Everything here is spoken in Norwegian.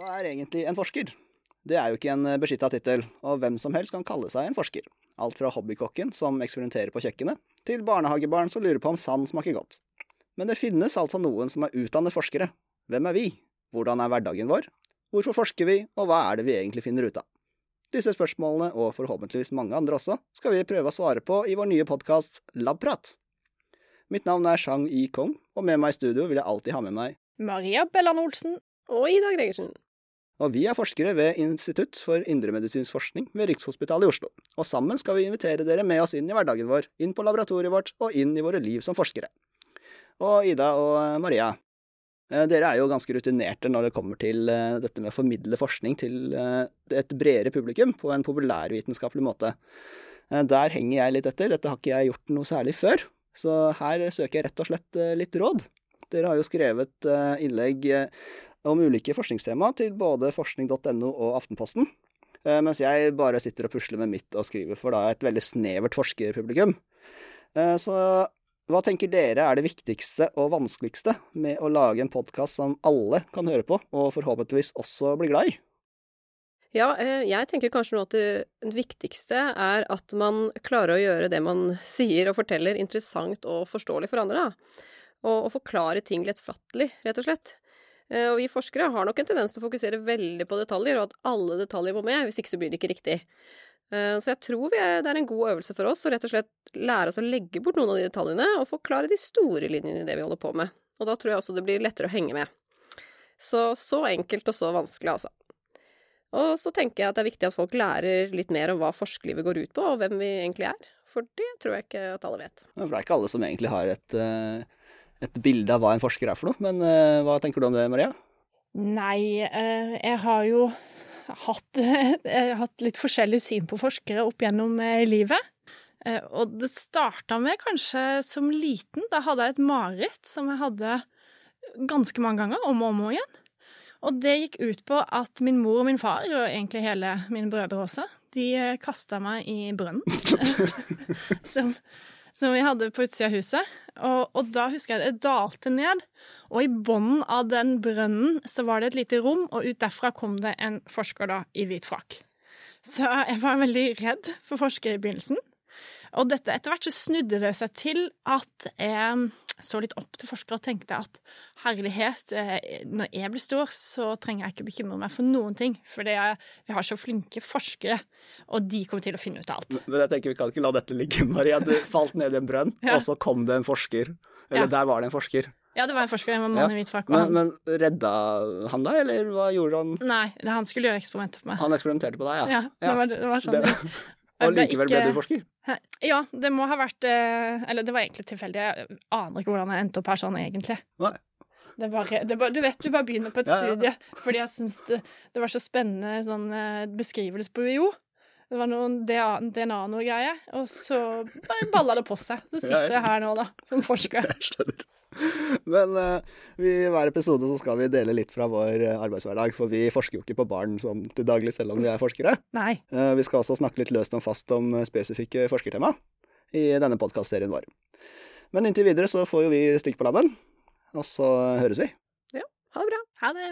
Hva er egentlig en forsker? Det er jo ikke en beskytta tittel, og hvem som helst kan kalle seg en forsker. Alt fra hobbykokken som eksperimenterer på kjøkkenet, til barnehagebarn som lurer på om sand smaker godt. Men det finnes altså noen som er utdannet forskere. Hvem er vi? Hvordan er hverdagen vår? Hvorfor forsker vi, og hva er det vi egentlig finner ut av? Disse spørsmålene, og forhåpentligvis mange andre også, skal vi prøve å svare på i vår nye podkast Labprat. Mitt navn er Shang Yi Kong, og med meg i studio vil jeg alltid ha med meg Maria Bellan Olsen. Og Ida Gregersen. Og vi er forskere ved Institutt for indremedisinsk forskning ved Rikshospitalet i Oslo. Og sammen skal vi invitere dere med oss inn i hverdagen vår, inn på laboratoriet vårt og inn i våre liv som forskere. Og Ida og Maria, dere er jo ganske rutinerte når det kommer til eh, dette med å formidle forskning til eh, et bredere publikum på en populærvitenskapelig måte. Der henger jeg litt etter, dette har ikke jeg gjort noe særlig før. Så her søker jeg rett og slett litt råd. Dere har jo skrevet innlegg om ulike forskningstema til både forskning.no og Aftenposten. Eh, mens jeg bare sitter og pusler med mitt og skriver for da et veldig snevert forskerpublikum. Eh, så hva tenker dere er det viktigste og vanskeligste med å lage en podkast som alle kan høre på, og forhåpentligvis også bli glad i? Ja, eh, jeg tenker kanskje nå at det viktigste er at man klarer å gjøre det man sier og forteller, interessant og forståelig for andre. Og, og forklare ting lettfattelig, rett og slett. Eh, og vi forskere har nok en tendens til å fokusere veldig på detaljer, og at alle detaljer må med, hvis ikke så blir det ikke riktig. Eh, så jeg tror er, det er en god øvelse for oss å rett og slett lære oss å legge bort noen av de detaljene, og forklare de store linjene i det vi holder på med. Og da tror jeg også det blir lettere å henge med. Så så enkelt og så vanskelig, altså. Og så tenker jeg at det er viktig at folk lærer litt mer om hva forskerlivet går ut på, og hvem vi egentlig er. For det tror jeg ikke at alle vet. For det er ikke alle som egentlig har et uh et bilde av hva en forsker er for noe. Men uh, hva tenker du om det, Maria? Nei, jeg har jo hatt, har hatt, litt forskjellig syn på forskere opp gjennom uh, livet. og det starta med kanskje som liten. Da hadde jeg et mareritt som jeg hadde ganske mange ganger, om og om og igjen. Og det gikk ut på at min mor og min far, og egentlig hele mine brødre også, de kasta meg i brønnen. som som vi hadde på utsida av huset. Og, og, da husker jeg det dalte ned, og i bunnen av den brønnen så var det et lite rom, og ut derfra kom det en forsker da i hvit frakk. Så jeg var veldig redd for forskere i begynnelsen. Og dette, etter hvert så snudde det seg til at jeg så litt opp til forskere og tenkte at herlighet, eh, når jeg blir stor, så trenger jeg ikke bekymre meg for noen ting. For vi har så flinke forskere, og de kommer til å finne ut av alt. Men jeg tenker vi kan ikke la dette ligge, Maria. Du falt ned i en brønn, ja. og så kom det en forsker. Eller ja. der var det en forsker. Ja, det var en forsker. En mann i hvit frakk. Men, men, redda han deg, eller hva gjorde han? Nei, han skulle gjøre eksperimenter på meg. Han eksperimenterte på deg, ja? Ja, det var, det var sånn. Det, og likevel ble du forsker? Ja, det må ha vært eh, Eller det var egentlig tilfeldig. Jeg aner ikke hvordan jeg endte opp her sånn, egentlig. Nei. Det bare, det bare, du vet, du bare begynner på et ja, studie fordi jeg syns det, det, var så spennende sånn eh, beskrivelse på UiO. Det var noen DNA noe greier, og så bare balla det på seg. Så sitter jeg her nå, da, som forsker. Jeg skjønner. Men uh, vi, hver episode så skal vi dele litt fra vår uh, arbeidshverdag, for vi forsker jo ikke på barn sånn til daglig, selv om vi er forskere. Nei. Uh, vi skal også snakke litt løst og fast om spesifikke forskertema i denne podkastserien vår. Men inntil videre så får jo vi stikk på labben, og så høres vi. Ja. Ha det bra. Ha det.